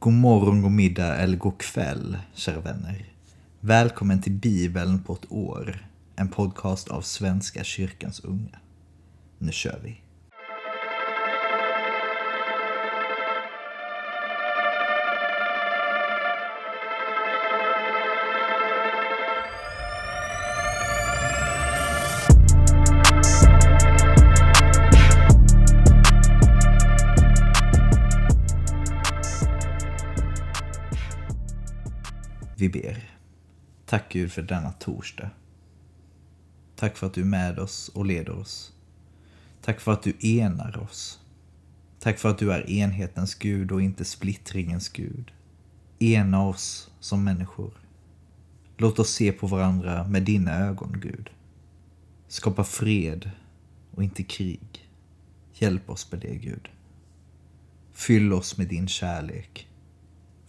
God morgon, god middag eller god kväll, kära vänner. Välkommen till Bibeln på ett år. En podcast av Svenska kyrkans unga. Nu kör vi. Vi ber. Tack Gud för denna torsdag. Tack för att du är med oss och leder oss. Tack för att du enar oss. Tack för att du är enhetens Gud och inte splittringens Gud. Ena oss som människor. Låt oss se på varandra med dina ögon, Gud. Skapa fred och inte krig. Hjälp oss med det, Gud. Fyll oss med din kärlek.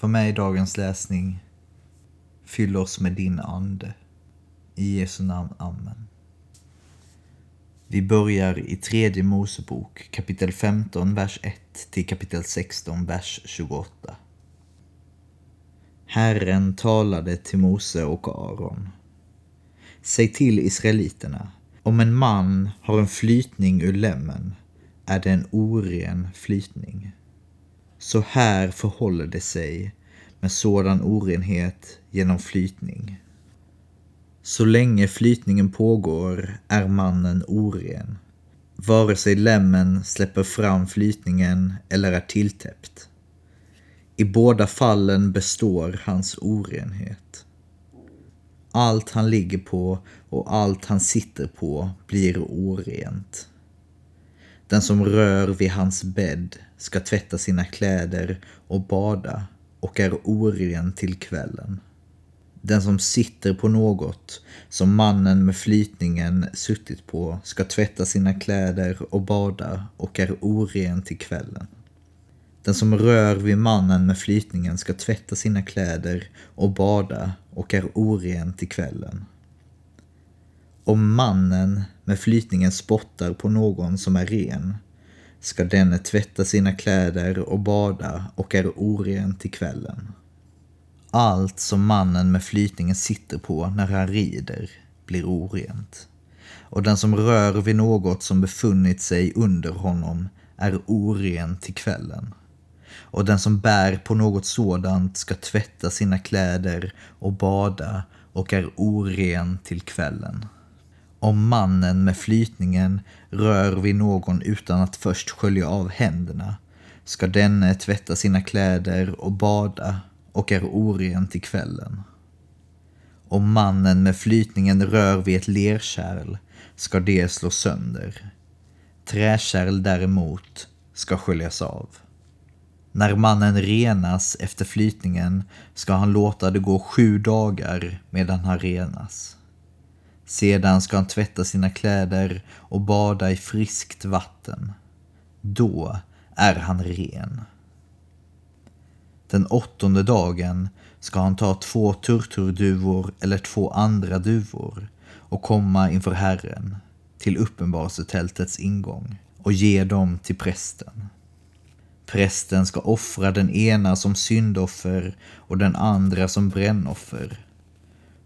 Var med i dagens läsning Fyll oss med din ande. I Jesu namn. Amen. Vi börjar i tredje Mosebok kapitel 15, vers 1 till kapitel 16, vers 28. Herren talade till Mose och Aron. Säg till israeliterna, om en man har en flytning ur lämmen är det en oren flytning. Så här förhåller det sig med sådan orenhet genom flytning. Så länge flytningen pågår är mannen oren, vare sig lämmen släpper fram flytningen eller är tilltäppt. I båda fallen består hans orenhet. Allt han ligger på och allt han sitter på blir orent. Den som rör vid hans bädd ska tvätta sina kläder och bada och är oren till kvällen. Den som sitter på något som mannen med flytningen suttit på ska tvätta sina kläder och bada och är oren till kvällen. Den som rör vid mannen med flytningen ska tvätta sina kläder och bada och är oren till kvällen. Om mannen med flytningen spottar på någon som är ren ska denne tvätta sina kläder och bada och är oren till kvällen. Allt som mannen med flytningen sitter på när han rider blir orent. Och den som rör vid något som befunnit sig under honom är oren till kvällen. Och den som bär på något sådant ska tvätta sina kläder och bada och är oren till kvällen. Om mannen med flytningen rör vid någon utan att först skölja av händerna ska denne tvätta sina kläder och bada och är oren till kvällen. Om mannen med flytningen rör vid ett lerkärl ska det slå sönder. Träkärl däremot ska sköljas av. När mannen renas efter flytningen ska han låta det gå sju dagar medan han renas. Sedan ska han tvätta sina kläder och bada i friskt vatten. Då är han ren. Den åttonde dagen ska han ta två turturduvor eller två andra duvor och komma inför Herren till uppenbarelsetältets ingång och ge dem till prästen. Prästen ska offra den ena som syndoffer och den andra som brännoffer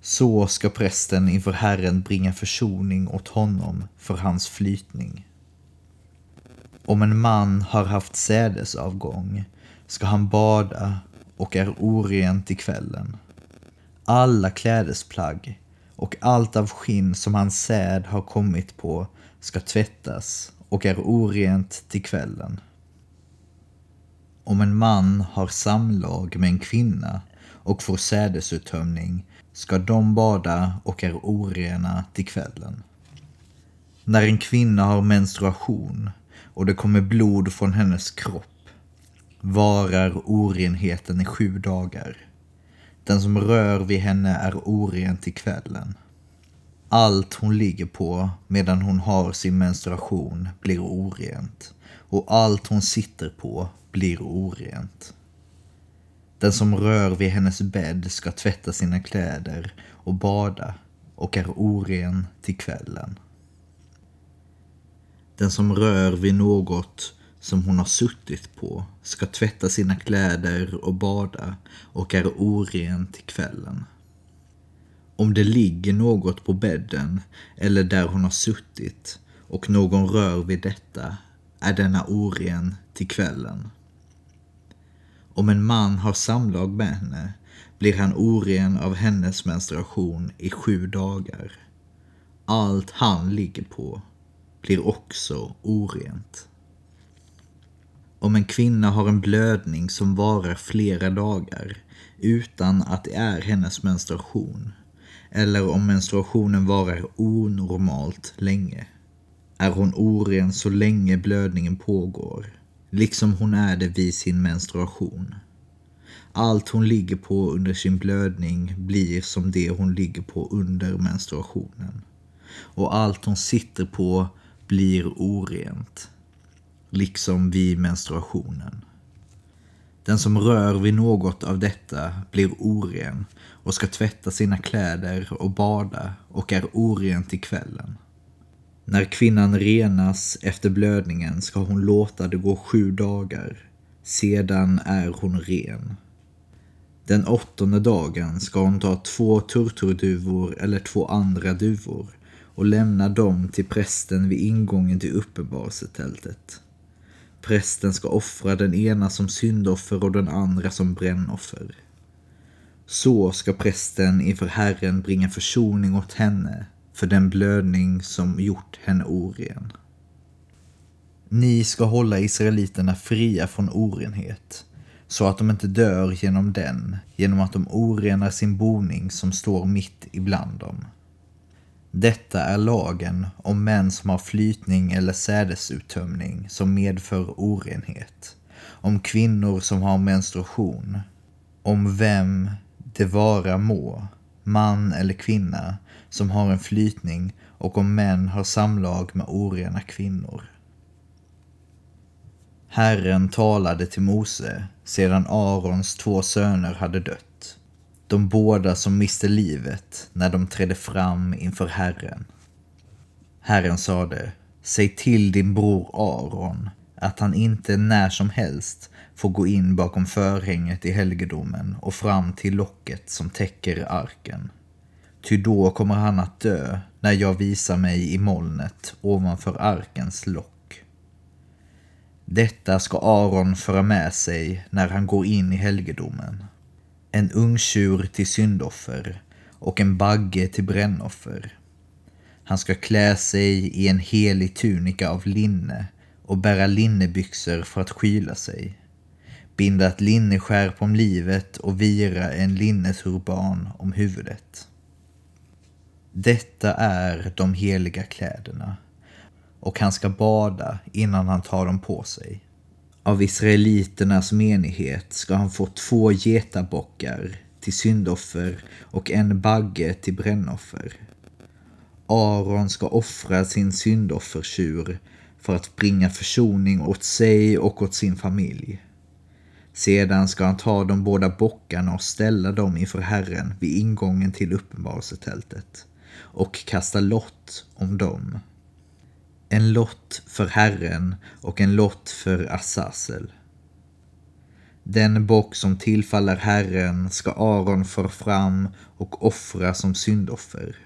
så ska prästen inför Herren bringa försoning åt honom för hans flytning. Om en man har haft sädesavgång ska han bada och är oren till kvällen. Alla klädesplagg och allt av skinn som hans säd har kommit på ska tvättas och är orent till kvällen. Om en man har samlag med en kvinna och får sädesuttömning ska de bada och är orena till kvällen. När en kvinna har menstruation och det kommer blod från hennes kropp varar orenheten i sju dagar. Den som rör vid henne är oren till kvällen. Allt hon ligger på medan hon har sin menstruation blir orent och allt hon sitter på blir orent. Den som rör vid hennes bädd ska tvätta sina kläder och bada och är oren till kvällen. Den som rör vid något som hon har suttit på ska tvätta sina kläder och bada och är oren till kvällen. Om det ligger något på bädden eller där hon har suttit och någon rör vid detta är denna oren till kvällen. Om en man har samlag med henne blir han oren av hennes menstruation i sju dagar. Allt han ligger på blir också orent. Om en kvinna har en blödning som varar flera dagar utan att det är hennes menstruation eller om menstruationen varar onormalt länge är hon oren så länge blödningen pågår, liksom hon är det vid sin menstruation. Allt hon ligger på under sin blödning blir som det hon ligger på under menstruationen. Och allt hon sitter på blir orent, liksom vid menstruationen. Den som rör vid något av detta blir oren och ska tvätta sina kläder och bada och är oren till kvällen. När kvinnan renas efter blödningen ska hon låta det gå sju dagar. Sedan är hon ren. Den åttonde dagen ska hon ta två turturduvor eller två andra duvor och lämna dem till prästen vid ingången till uppenbarelsetältet. Prästen ska offra den ena som syndoffer och den andra som brännoffer. Så ska prästen inför Herren bringa försoning åt henne för den blödning som gjort henne oren. Ni ska hålla israeliterna fria från orenhet, så att de inte dör genom den, genom att de orenar sin boning som står mitt ibland dem. Detta är lagen om män som har flytning eller sädesuttömning som medför orenhet, om kvinnor som har menstruation, om vem det vara må, man eller kvinna, som har en flytning och om män har samlag med orena kvinnor. Herren talade till Mose sedan Arons två söner hade dött, de båda som miste livet när de trädde fram inför Herren. Herren sade, säg till din bror Aron att han inte när som helst får gå in bakom förhänget i helgedomen och fram till locket som täcker arken. Ty då kommer han att dö när jag visar mig i molnet ovanför arkens lock. Detta ska Aron föra med sig när han går in i helgedomen. En ungtjur till syndoffer och en bagge till brännoffer. Han ska klä sig i en helig tunika av linne och bära linnebyxor för att skyla sig. Binda ett linneskärp om livet och vira en linneturban om huvudet. Detta är de heliga kläderna och han ska bada innan han tar dem på sig. Av israeliternas menighet ska han få två getabockar till syndoffer och en bagge till brännoffer. Aron ska offra sin syndoffertjur för att bringa försoning åt sig och åt sin familj. Sedan ska han ta de båda bockarna och ställa dem inför Herren vid ingången till uppenbarelsetältet och kasta lott om dem. En lott för Herren och en lott för Assasel. Den bock som tillfaller Herren ska Aron föra fram och offra som syndoffer.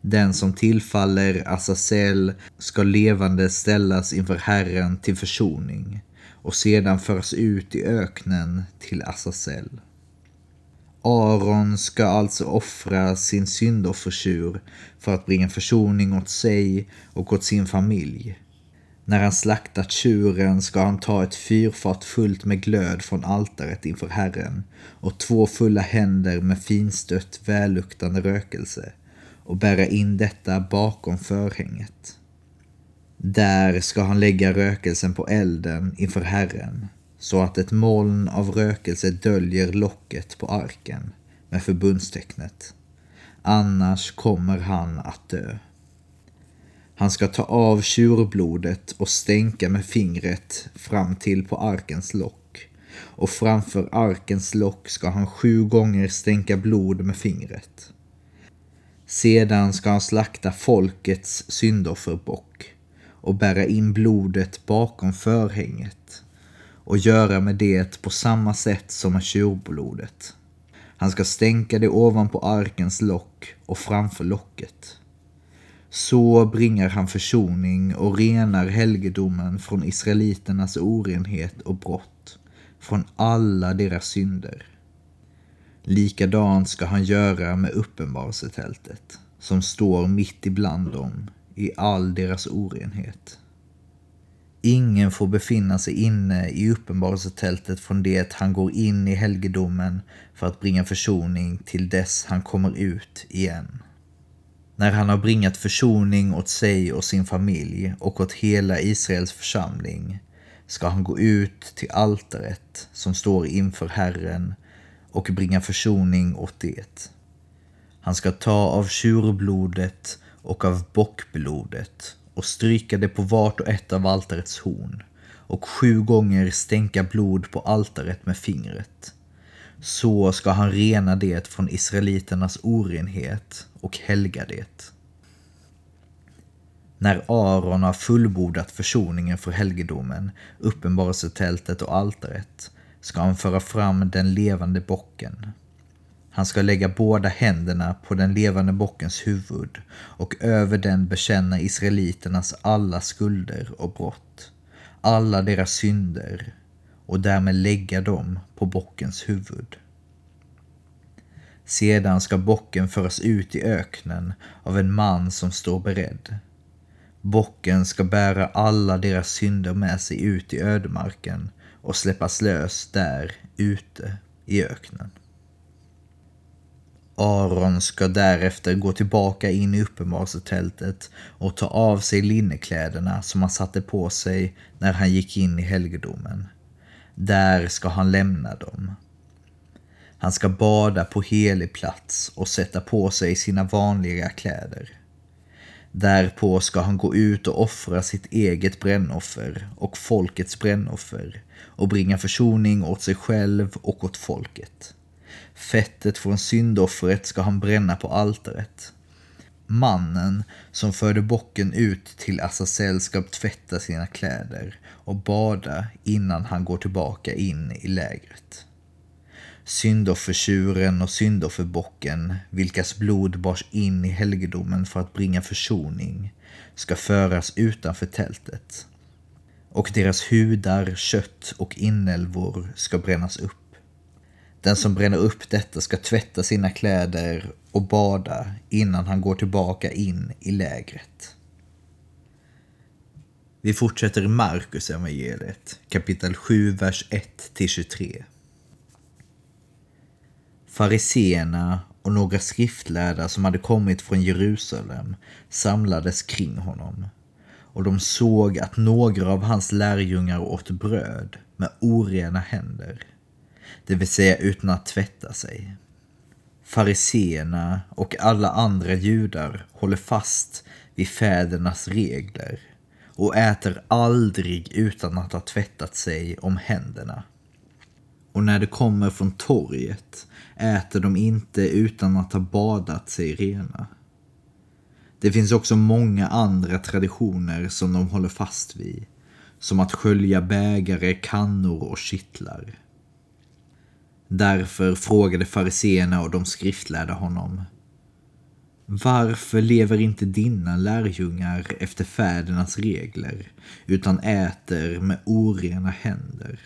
Den som tillfaller Assasel ska levande ställas inför Herren till försoning och sedan föras ut i öknen till Assasel. Aron ska alltså offra sin syndoffertjur för att bringa försoning åt sig och åt sin familj. När han slaktat tjuren ska han ta ett fyrfat fullt med glöd från altaret inför Herren och två fulla händer med finstött välluktande rökelse och bära in detta bakom förhänget. Där ska han lägga rökelsen på elden inför Herren så att ett moln av rökelse döljer locket på arken med förbundstecknet. Annars kommer han att dö. Han ska ta av tjurblodet och stänka med fingret fram till på arkens lock. Och framför arkens lock ska han sju gånger stänka blod med fingret. Sedan ska han slakta folkets syndofferbock och bära in blodet bakom förhänget och göra med det på samma sätt som med tjurblodet. Han ska stänka det ovanpå arkens lock och framför locket. Så bringar han försoning och renar helgedomen från israeliternas orenhet och brott, från alla deras synder. Likadant ska han göra med uppenbarelsetältet, som står mitt ibland dem i all deras orenhet. Ingen får befinna sig inne i uppenbarelsetältet från det han går in i helgedomen för att bringa försoning till dess han kommer ut igen. När han har bringat försoning åt sig och sin familj och åt hela Israels församling ska han gå ut till altaret som står inför Herren och bringa försoning åt det. Han ska ta av tjurblodet och av bockblodet och stryka det på vart och ett av altarets horn och sju gånger stänka blod på altaret med fingret. Så ska han rena det från israeliternas orenhet och helga det. När Aron har fullbordat försoningen för helgedomen, uppenbarelsetältet och altaret, ska han föra fram den levande bocken. Han ska lägga båda händerna på den levande bockens huvud och över den bekänna israeliternas alla skulder och brott, alla deras synder och därmed lägga dem på bockens huvud. Sedan ska bocken föras ut i öknen av en man som står beredd. Bocken ska bära alla deras synder med sig ut i ödemarken och släppas lös där ute i öknen. Aron ska därefter gå tillbaka in i uppenbarelsetältet och ta av sig linnekläderna som han satte på sig när han gick in i helgedomen. Där ska han lämna dem. Han ska bada på helig plats och sätta på sig sina vanliga kläder. Därpå ska han gå ut och offra sitt eget brännoffer och folkets brännoffer och bringa försoning åt sig själv och åt folket. Fettet från syndoffret ska han bränna på altaret. Mannen som förde bocken ut till Azazel ska tvätta sina kläder och bada innan han går tillbaka in i lägret. Syndoffertjuren och syndofferbocken, vilkas blod bars in i helgedomen för att bringa försoning, ska föras utanför tältet. Och deras hudar, kött och inälvor ska brännas upp. Den som bränner upp detta ska tvätta sina kläder och bada innan han går tillbaka in i lägret. Vi fortsätter i Markus evangeliet, kapitel 7, vers 1-23. Fariseerna och några skriftlärda som hade kommit från Jerusalem samlades kring honom och de såg att några av hans lärjungar åt bröd med orena händer det vill säga utan att tvätta sig. Fariseerna och alla andra judar håller fast vid fädernas regler och äter aldrig utan att ha tvättat sig om händerna. Och när de kommer från torget äter de inte utan att ha badat sig rena. Det finns också många andra traditioner som de håller fast vid, som att skölja bägare, kannor och kittlar. Därför frågade fariseerna och de skriftlärda honom. Varför lever inte dina lärjungar efter fädernas regler utan äter med orena händer?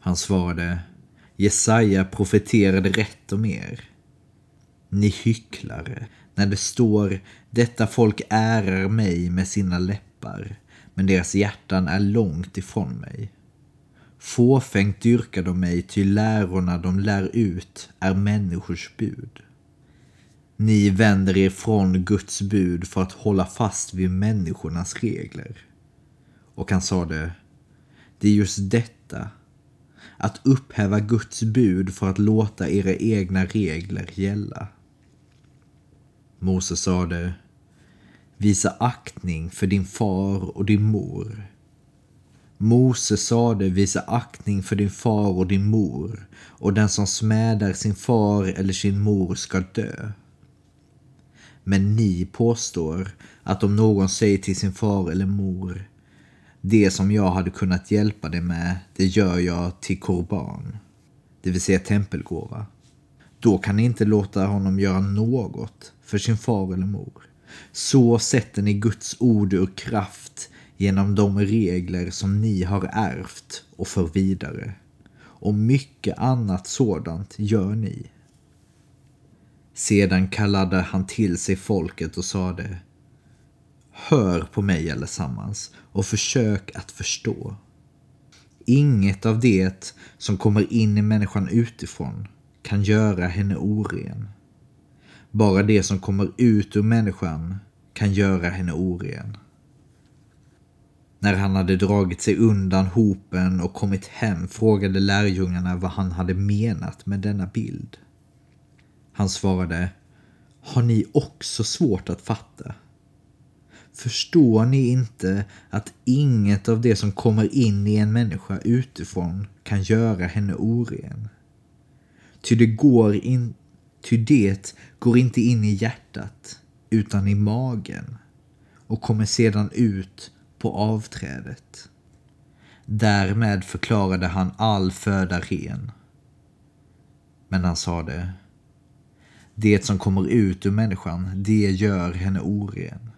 Han svarade, Jesaja profeterade rätt om er. Ni hycklare, när det står detta folk ärar mig med sina läppar, men deras hjärtan är långt ifrån mig. Fåfängt dyrkar de mig, ty lärorna de lär ut är människors bud. Ni vänder er från Guds bud för att hålla fast vid människornas regler. Och han sade, det är just detta, att upphäva Guds bud för att låta era egna regler gälla. Moses sade, visa aktning för din far och din mor Mose sade visa aktning för din far och din mor och den som smädar sin far eller sin mor ska dö. Men ni påstår att om någon säger till sin far eller mor det som jag hade kunnat hjälpa dig med, det gör jag till korban, det vill säga tempelgåva. Då kan ni inte låta honom göra något för sin far eller mor. Så sätter ni Guds ord ur kraft genom de regler som ni har ärvt och för vidare. Och mycket annat sådant gör ni. Sedan kallade han till sig folket och sade Hör på mig allesammans och försök att förstå. Inget av det som kommer in i människan utifrån kan göra henne oren. Bara det som kommer ut ur människan kan göra henne oren. När han hade dragit sig undan hopen och kommit hem frågade lärjungarna vad han hade menat med denna bild. Han svarade, har ni också svårt att fatta? Förstår ni inte att inget av det som kommer in i en människa utifrån kan göra henne oren? Ty det går, in, ty det går inte in i hjärtat utan i magen och kommer sedan ut på avträdet. Därmed förklarade han all föda ren. Men han sade, det som kommer ut ur människan, det gör henne oren.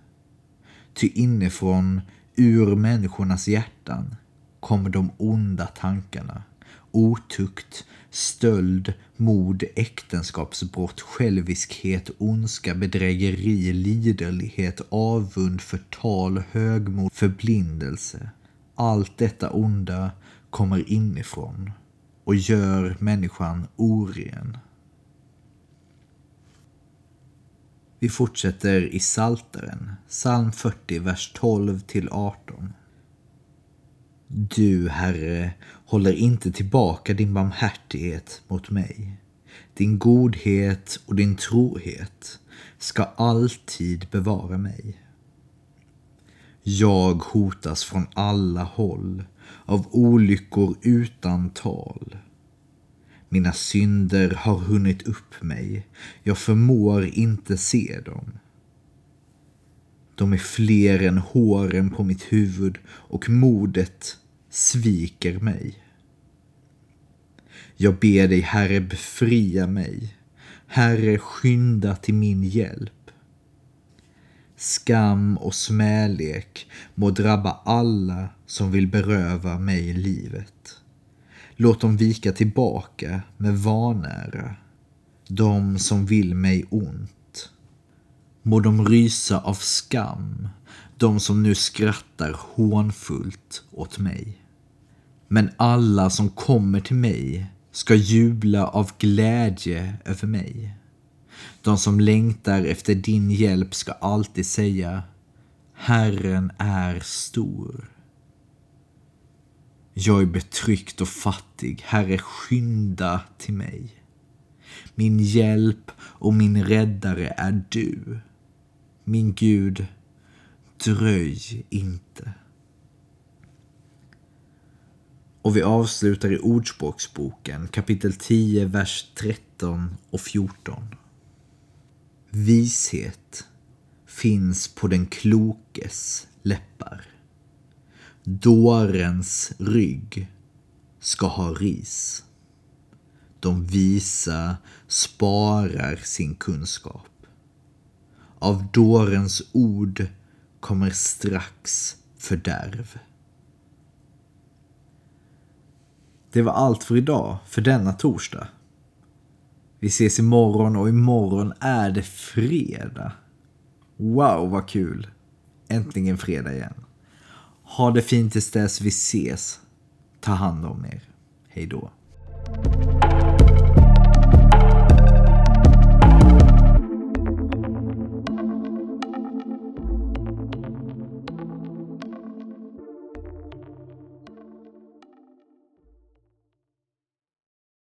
Ty inifrån, ur människornas hjärtan, kommer de onda tankarna, otukt, stöld, mord, äktenskapsbrott, själviskhet, ondska, bedrägeri, liderlighet, avund, förtal, högmod, förblindelse. Allt detta onda kommer inifrån och gör människan oren. Vi fortsätter i Salteren, psalm 40, vers 12 till 18. Du, Herre, håller inte tillbaka din barmhärtighet mot mig. Din godhet och din trohet ska alltid bevara mig. Jag hotas från alla håll av olyckor utan tal. Mina synder har hunnit upp mig. Jag förmår inte se dem. De är fler än håren på mitt huvud och modet sviker mig. Jag ber dig, Herre, befria mig. Herre, skynda till min hjälp. Skam och smälek må drabba alla som vill beröva mig livet. Låt dem vika tillbaka med vanära, de som vill mig ont. Må de rysa av skam, de som nu skrattar hånfullt åt mig. Men alla som kommer till mig ska jubla av glädje över mig. De som längtar efter din hjälp ska alltid säga Herren är stor. Jag är betryckt och fattig. Herre, skynda till mig. Min hjälp och min räddare är du. Min Gud, dröj inte. Och vi avslutar i Ordspråksboken kapitel 10, vers 13 och 14. Vishet finns på den klokes läppar. Dårens rygg ska ha ris. De visa sparar sin kunskap. Av dårens ord kommer strax fördärv. Det var allt för idag, för denna torsdag. Vi ses imorgon och imorgon är det fredag. Wow, vad kul! Äntligen fredag igen. Ha det fint tills dess vi ses. Ta hand om er. Hej då.